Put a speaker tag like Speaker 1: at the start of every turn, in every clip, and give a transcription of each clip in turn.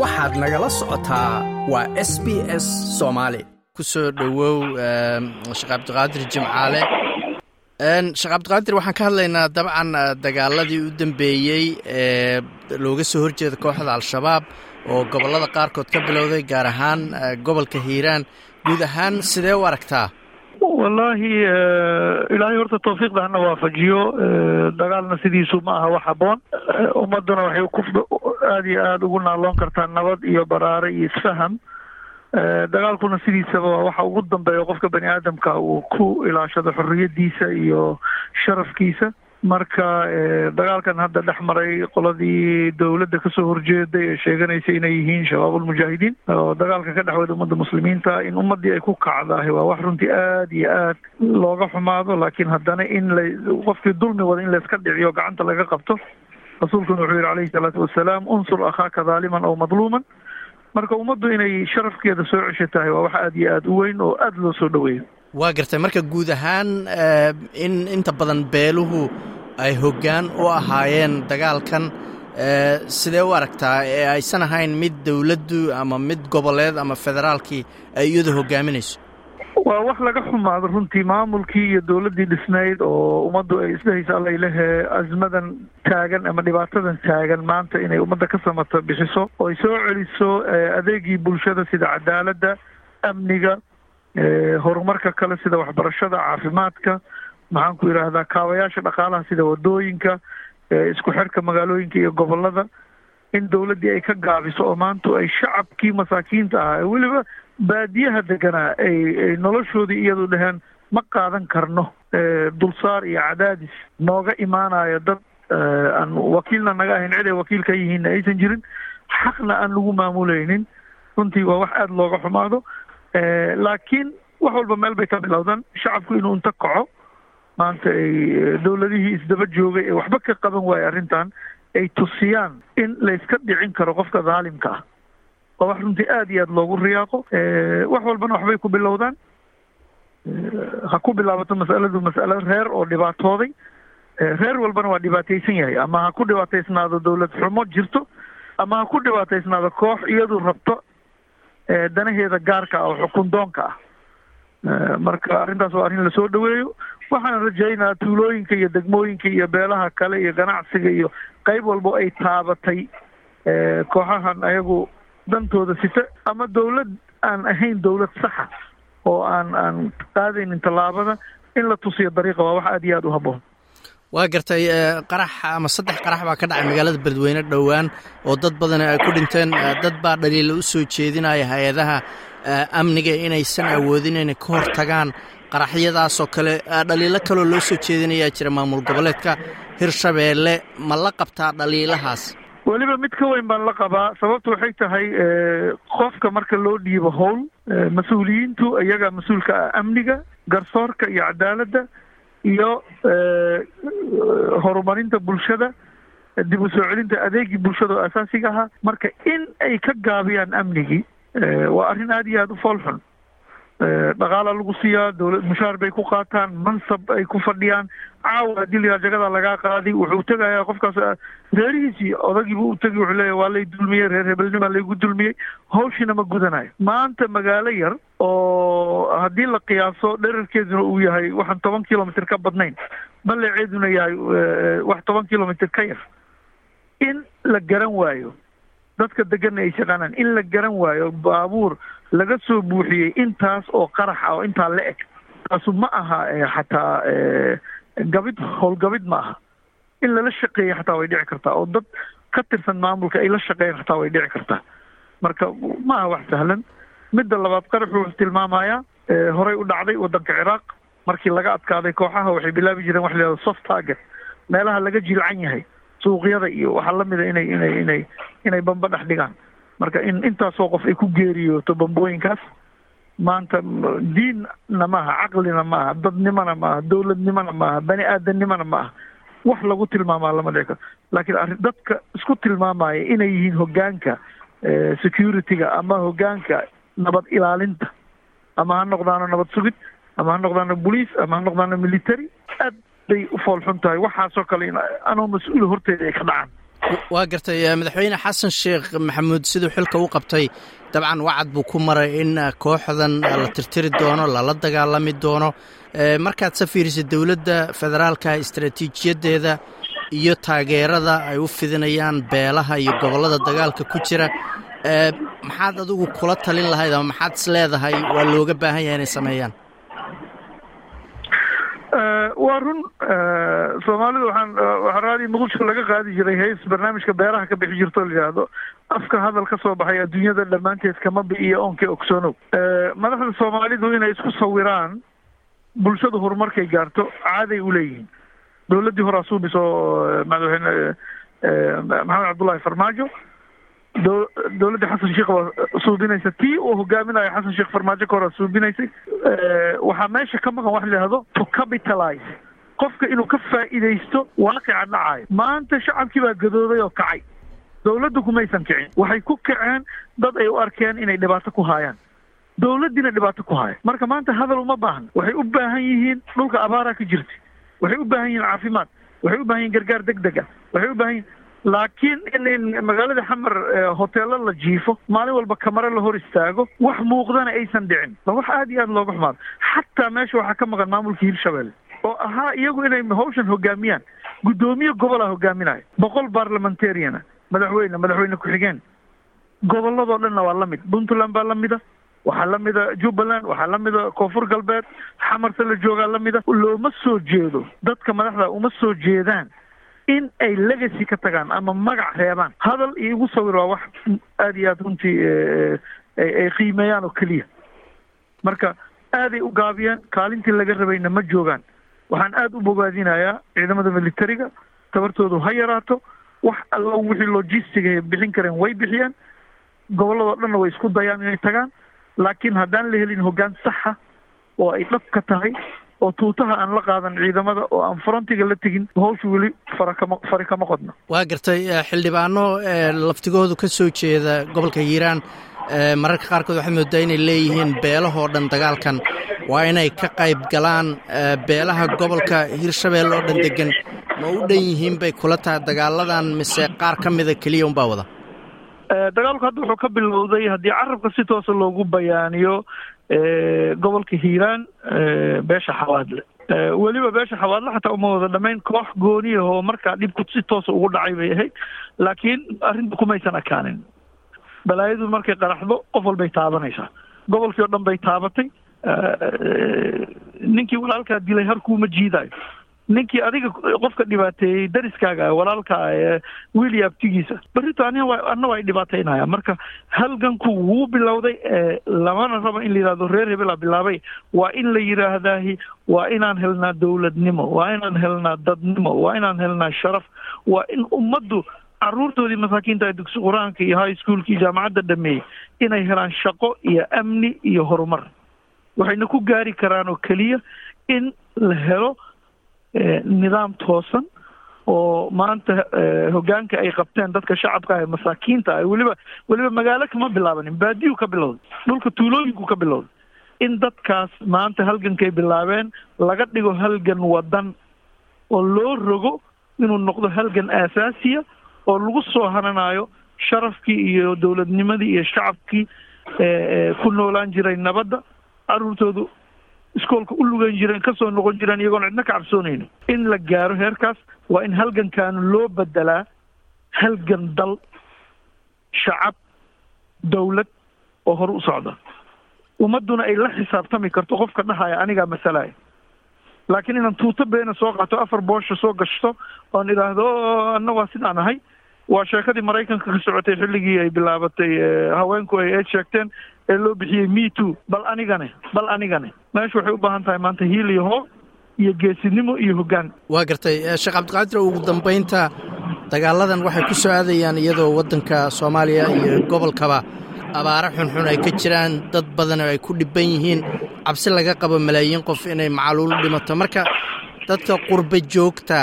Speaker 1: waxaad nagala socotaa waa s b s soomaali ku soo dhowow sheekh cabdiqaadir jimcaale. Sheekh cabdiqaadir waxaan ka hadlaynaa dabcan dagaaladii u dambeeyey ee looga soo horjeeda kooxda al-shabaab oo gobollada qaarkood ka bilowday gaar ahaan gobolka hiiraan. Guud ahaan sidee u aragtaa?
Speaker 2: Wallaahi ilaahay horta tawfiiqda hana waafajiyo. Dagaalna sidiisu ma aha wax habboon. Ummadduna waxay aada iyo aada ugu naaloon kartaa nabad iyo baraare iyo isfaham dagaalkuna sidiisaba waa waxa ugu dambeeya qofka bani aadamka uu ku ilaashado xorriyadiisa iyo sharafkiisa. Marka dagaalkan hadda dhex maray qoladii dowladda ka soo horjeeday ee sheeganaysa inay yihiin shabaab ulmujaahidiin oo dagaalka ka dhex wada ummadda muslimiinta in ummaddii ay ku kacdahay waa wax runtii aada iyo aad looga xumaado. Laakiin haddana in la qofkii dulmi wada in layska dhiciyo gacanta laga qabto rasuulkuna wuxuu yihi calayhi salaatu wasalaam unsur akhaaka daaliman aw madluuman. Marka ummaddu inay sharafkeeda soo cesha tahay waa wax aada iyo aada u weyn oo aada loo soo dhoweeyo.
Speaker 1: Waa gartay marka guud ahaan in inta badan beeluhu ay hoggaan u ahaayeen dagaalkan sidee u aragtaa? Ee aysan ahayn mid dowladdu ama mid goboleed ama federaalkii ay iyadu hoggaaminayso
Speaker 2: waa wax laga xumaado runtii maamulkii iyo dowladdii dhisnayd oo ummaddu ay isdhehaysa allaylehe azmadan taagan ama dhibaatadan taagan maanta inay ummadda ka samato bixiso oo ay soo celiso adeegii bulshada sida cadaaladda amniga horumarka kale sida waxbarashada caafimaadka maxaan ku kaabayaasha dhaqaalaha sida waddooyinka isku xirka magaalooyinka iyo gobollada in dowladdii ay ka gaabiso oo maanta ay shacabkii masaakiinta ahaa ee weliba baadiyaha deganaa ay ay noloshoodii iyadu dhaheen ma qaadan karno. Dulsaar iyo cadaadis nooga imaanayo dad aan wakiilna naga ahayn cid ay wakiil ka yihiinna aysan jirin. Xaqna aan lagu maamulaynin. Runtii waa wax aada looga xumaado. Laakiin wax walba meel bay ka bilowdaan. Shacabku inuu inta kaco maanta ay dowladihii isdaba joogay ee waxba ka qaban waaye arrintan ay tusiyaan in layska dhicin karo qofka dhaalimka ah. Waa wax runtii aada iyo aada loogu riyaaqo. Wax walbana waxbay ku bilowdaan. Ha ku bilaabato masaladu mas'alo reer oo dhibaatooday. Reer walbana waa dhibaataysan yahay. Ama ha ku dhibaataysnaado dowlad xumo jirto ama ha ku dhibaataysnaado koox iyadu rabto danaheeda gaarka ah oo xukun doonka ah marka arrintaas waa arrin la soo dhaweeyo waxaan rajaynayaa tuulooyinka iyo degmooyinka iyo beelaha kale iyo ganacsiga iyo qayb walbo ay taabatay kooxahan ayagu dantooda sita ama dowlad aan ahayn dowlad saxa oo aan aan qaadaynin tallaabada in la tusiyo dariiqa waa wax aada iyo aada u habboon.
Speaker 1: Waa gartay qarax ama saddex qarax baa ka dhacay magaalada beledweyne dhowaan oo dad badan ay ku dhinteen dad baa dhaliila u soo jeedinaya hay'adaha amniga inaysan awoodin inay ka hor tagaan qaraxyadaasoo kale dhaliilo kaloo loo soo jeedinayaa jira maamul goboleedka hirshabeelle. Ma la qabtaa dhaliilahaas?
Speaker 2: Weliba mid ka weyn baan la qabaa. Sababtu waxay tahay qofka marka loo dhiibo howl mas'uuliyiintu iyaga mas'uulka ah amniga garsoorka iyo cadaaladda iyo horumarinta bulshada dib u soo celinta adeegii bulshada oo asaasiga ahaa. Marka in ay ka gaabiyaan amnigii waa arrin aada iyo aada u foolxun dhaqaala lagu siiyaa dowlad mushaar bay ku qaataan mansab ay ku fadhiyaan. Caawa haddii la jagada lagaa qaadi wuxuu tegayaa qofkaas reerihiisii odagiibu u tegi wuxuu leeyahy waa lay dulmiyey reer hebelnima laygu dulmiyey. Hawshina ma gudanayo. Maanta magaalo yar oo haddii la qiyaaso dherarkeeduna uu yahay waxaan toban kilomitr ka badnayn. Baleeceeduna yahay wax toban kilomitr ka yar. In la garan waayo dadka deganna ay shaqaanaan. In la garan waayo baabuur laga soo buuxiyey intaas oo qarax ah oo intaa la eg taasu ma aha xataa gabid howlgabid ma aha. In lala shaqeeya xataa way dhici kartaa oo dad ka tirsan maamulka ay la shaqeeyaan xataa way dhici kartaa. Marka ma aha wax sahlan. Midda labaad qaraxu wuxuu tilmaamayaa horey u dhacday waddanka ciraaq. Markii laga adkaaday kooxaha waxay bilaabi jireen wax la yihahdo soft target. Meelaha laga jilcan yahay suuqyada iyo waxaa lamida inay inay inay inay bamba dhex dhigaan. Marka in intaasoo qof ay ku geeriyooto bambooyinkaas maanta diinna maaha caqlina maaha dadnimona maaha dowladnimona maaha bani aadamnimona ma aha wax lagu tilmaamaa lama dhici karo laakiin arrin dadka isku tilmaamaya inay yihiin hoggaanka security-ga ama hoggaanka nabad ilaalinta ama ha noqdaano nabad sugid ama ha noqdaano bolice ama ha noqdaano military aad bay u foolxun tahay. Waxaasoo kale anoo mas'uula horteeda ay ka dhacaan.
Speaker 1: Waa gartay madaxweyne xasan sheekh maxamuud siduu xilka u qabtay. Dabcan wacad buu ku maray in kooxdan la tirtiri doono lala dagaalami doono. Markaad sa fiirisid dowladda federaalka istaraatiijiyaddeeda iyo taageerada ay u fidinayaan beelaha iyo gobollada dagaalka ku jira maxaad adigu kula talin lahayd ama maxaad is leedahay? Waa looga baahan yahay inay sameeyaan
Speaker 2: waa run soomaalida waxaan waxaa raadiyo muqdisho laga qaadi jiray heys barnaamijka beeraha ka bixi jirto la yidhaahdo. Afka hadal ka soo baxay adduunyada dhammaanteed kama bi'iyo oonka ogsoonow madaxda soomaalidu inay isku sawiraan bulshadu horumarkay gaarto caaday u leeyihiin. Dowladdii horaa suubis oo madaxweyne maxamed cabdullaahi farmaajo dowladda xasan sheekh waa suubinaysa tii uu hogaaminayo xasan sheekh farmaajo ka hor suubinaysay waxaa meesha ka maqan wax la yidhahdo to capitalize. qofka inuu ka faa'iidaysto waaqica dhacayo maanta shacabkii baa gadooday oo kacay dowladdu kumaysan kicin waxay ku kaceen dad ay u arkeen inay dhibaato ku haayaan dowladdiina dhibaato ku haaya marka maanta hadal uma baahna waxay u baahan yihiin dhulka abaaraa ka jirta waxay u baahan yihiin caafimaad waxay u baahan yihiin gargaar deg deg a waxay u baahan yihiin laakiin in magaalada xamar hoteelo la jiifo maalin walba kamaro la hor istaago wax muuqdana aysan dhicin. Ba wax aada iyo aada looga xumaado xataa meesha waxaa ka maqan maamulka hirshabelle oo ahaa iyagu inay hawshan hogaamiyaan. Guddoomiye gobolaa hogaaminayo boqol barlamentariana madaxweyne madaxweyne ku-xigeen gobolladoo dhanna waa la mid. Puntland baa la mida waxaa la mida jubbaland waxaa la mida koonfur galbeed xamarse la joogaa la mida. Looma soo jeedo dadka madaxda uma soo jeedaan in ay legacy ka tagaan ama magac reebaan hadal iyo igu sawir waa wax aada iyo aada runtii ay qiimeeyaan oo keliya. Marka aaday u gaabiyeen kaalintii laga rabayna ma joogaan. Waxaan aada u bogaadinayaa ciidamada militariga tabartoodu ha yaraato wax allo wixii logistiga bixin kareen way bixiyeen gobolladoo dhanna way isku dayaan inay tagaan. Laakiin haddaan la helin hoggaan saxa oo ay dhab ka tahay oo tuutaha aan la qaadan ciidamada oo aan frontiga la tegin hawsha weli farakama fari kama qodno
Speaker 1: waa gartay xildhibaano laftigoodu ka soo jeeda gobolka hiiraan. Mararka qaarkood waxaad moodaa inay leeyihiin beelahoo dhan dagaalkan. Waa inay ka qayb galaan beelaha gobolka hiirshabelle oo dhan degan ma u dhan yihiin bay kula tahay dagaaladan mise qaar ka mida keliya unbaa wada
Speaker 2: dagaalku hadda wuxuu ka bilowday haddii carabka si toosa loogu bayaaniyo gobolka hiiraan beesha xawaadle. Weliba beesha xawaadle xataa uma wada dhamayn koox gooni ah oo markaa dhibku si toosa ugu dhacay bay ahayd laakiin arrinta kumaysan akaanin. Balaayadu markay qaraxdo qof walbay taabanaysaa. Gobolkii o dhan bay taabatay. Ninkii walaalkaa dilay harkuuma jiidaayo ninkii adiga qofka dhibaateeyey dariskaaga walaalkaa wiil iyo abtigiisa. Berrito anna waa dhibaataynaya marka halganku wuu bilowday lamana rabo in la yidhahdo reer hebelaa bilaabay. Waa in la yidhaahdaahi waa inaan helnaa dowladnimo waa inaan helnaa dadnimo waa inaan helnaa sharaf. Waa in ummaddu caruurtoodii masaakiinta dugsi qur'aanka iyo high schoolka jaamacadda dhameeyey inay helaan shaqo iyo amni iyo horumar. Waxayna ku gaari karaan oo keliya in la helo nidaam toosan oo maanta hoggaanka ay qabteen dadka shacabka ee masaakiinta ah weliba weliba magaalo kama bilaabanin baadiyu ka bilowday dhulka tuulooyinku ka bilowday. In dadkaas maanta halgankay bilaabeen laga dhigo halgan wadan oo loo rogo inuu noqdo halgan aasaasiya oo lagu soo hananayo sharafkii iyo dowladnimadii iyo shacabkii ku noolaan jiray nabadda caruurtoodu iskoolka u lugan jireen ka soo noqon jireen iyagoon cidna ka cabsoonayno in la gaaro heerkaas waa in halgankaanu loo bedelaa halgan dal shacab dowlad oo hor u socda. Ummadduna ay la xisaabtami karto qofka dhahaya anigaa masalaya laakiin inaan tuuto beena soo qaato afar boosha soo gashto oon idhaahdo anna waa sidaan ahay. Waa sheekadii maraykanka ka socotay xilligii ay bilaabatay haweenku ay eed sheegteen ee loo bixiyey me too. Bal anigane bal anigane meesha waxay u baahan tahay maanta hiil iyo hoo iyo geesinimo iyo hoggaan.
Speaker 1: Waa gartay sheekh cabdiqaadir ugu dambaynta dagaaladan waxay ku soo iyadoo waddanka soomaaliya iyo gobolkaba. Abaaro xunxun ay ka jiraan dad badan oo ay ku dhibban yihiin. Cabsi laga qabo malaayiin qof inay macaluul dhimato. Marka dadka qurba joogta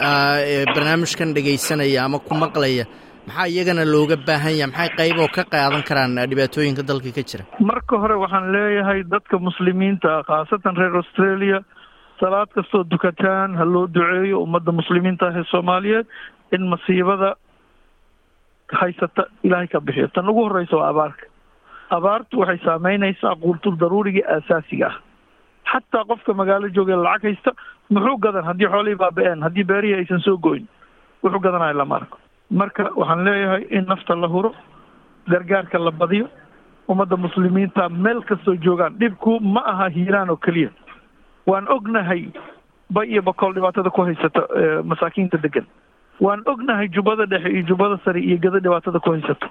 Speaker 1: ee barnaamijkan dhegaysanaya ama ku maqlaya maxaa iyagana looga baahan yaha maxay qayb oo ka qaadan karaan dhibaatooyinka dalka ka jira?
Speaker 2: Marka hore waxaan leeyahay dadka muslimiinta khaasatan reer australia salaad kastoo dukataan ha loo duceeyo ummadda muslimiinta ah ee soomaaliyeed in masiibada haysata ilaahay ka bixiyo. Tan ugu horreysa waa abaarka. Abaartu waxay saameynaysaa quultul daruurigii aasaasiga ah. Xataa qofka magaalo joogee lacag haysta muxuu gadan? Haddii xoolihii baaba-een haddii beerihii aysan soo goyn wuxuu gadanaya lama arko marka waxaan leeyahay in nafta la huro gargaarka la badiyo ummadda muslimiinta meel kastoo joogaan dhibku ma aha hiiraan oo keliya. Waan ognahay bay iyo bakool dhibaatada ku haysata masaakiinta degan waan ognahay jubbada dhexe iyo jubbada sare iyo gada dhibaatada ku haysato.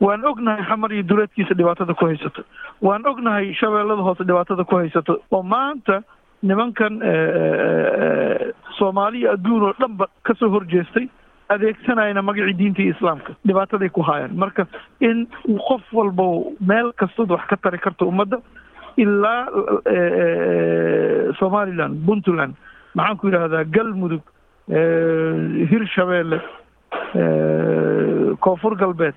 Speaker 2: Waan ognahay xamar iyo duleedkiisa dhibaatada ku haysato. Waan ognahay shabeellada hoose dhibaatada ku haysato. Oo maanta nimankan soomaaliya adduun oo dhanba ka soo horjeestay adeegsanayna magacii diinta iyo islaamka. Dhibaataday ku haayaan marka in qof walba meel kastood wax ka tari karto ummadda ilaa somaliland puntland maxaan ku yidhaahdaa galmudug hirshabeelle koonfur galbeed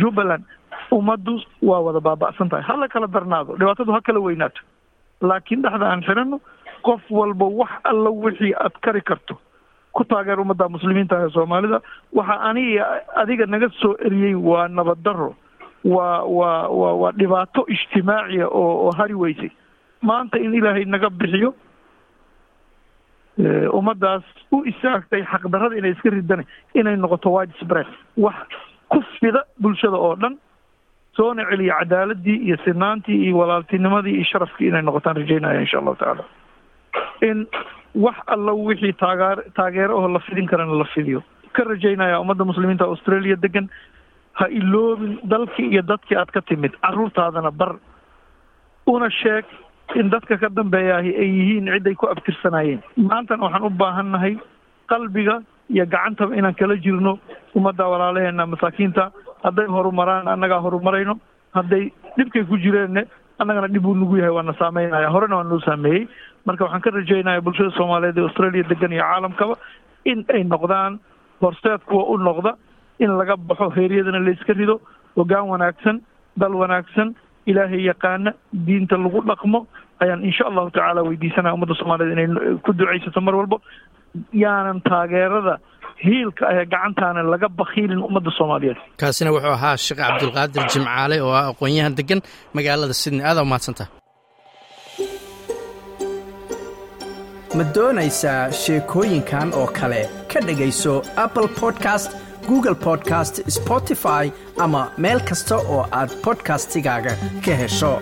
Speaker 2: jubbaland ummaddu waa wada baaba'san tahay. Hala kala darnaado dhibaatadu ha kala weynaato. Laakiin dhexda aan xidhanno qof walba wax alla wixii aad kari karto ku taageer ummadda muslimiinta ee soomaalida. Waxa aniga adiga naga soo eriyey waa nabaddarro waa waa waa waa dhibaato ijtimaaciya oo oo hari weysay. Maanta in ilaahay naga bixiyo ummaddaas u istaagtay xaqdarrada inay iska ridana inay noqoto wide wax ku fida bulshada oo dhan soona celiya cadaaladii iyo sinaantii iyo walaaltinimadii iyo sharafkii inay noqotaan rajaynaya insha allahu tacaala. In wax alla wixii taageer taageero oo la fidin karana la fidiyo. Ka rajaynaya ummadda muslimiinta australia degan ha iloobin dalkii iyo dadkii aad ka timid carruurtaadana bar. Una sheeg in dadka ka dambeeyaahi ay yihiin ciday ku abtirsanayeen maantana waxaan u baahannahay qalbiga iyo gacantaba inaan kala jirno ummadda walaalaheena masaakiinta. Hadday horumaraan annagaa horumarayno. Hadday dhibkay ku jireenne annagana dhib uu nagu yahay waana saameynaya horena waa noo saameeyey marka waxaan ka rajaynaya bulshada soomaaliyeed ee australia degan iyo caalamkaba in ay noqdaan horseed kuwa u noqda in laga baxo heeryadana la iska rido hoggaan wanaagsan dal wanaagsan ilaahay yaqaana diinta lagu dhaqmo ayaan insha allahu tacaala weydiisanaya ummadda soomaaliyeed inay ku ducaysato mar walbo yaanan taageerada hiilka ahee gacantaana laga bakiilin ummadda soomaaliyeed.
Speaker 1: Kaasina wuxuu ahaa sheekh cabdulqaadir jimcaale oo ah aqoon-yahan degan magaalada sydney. Aadaa umahadsantaha
Speaker 3: ma doonaysaa sheekooyinkan oo kale? Ka dhegayso apple podcast google podcast spotify ama meel kasta oo aad bodkastigaaga ka hesho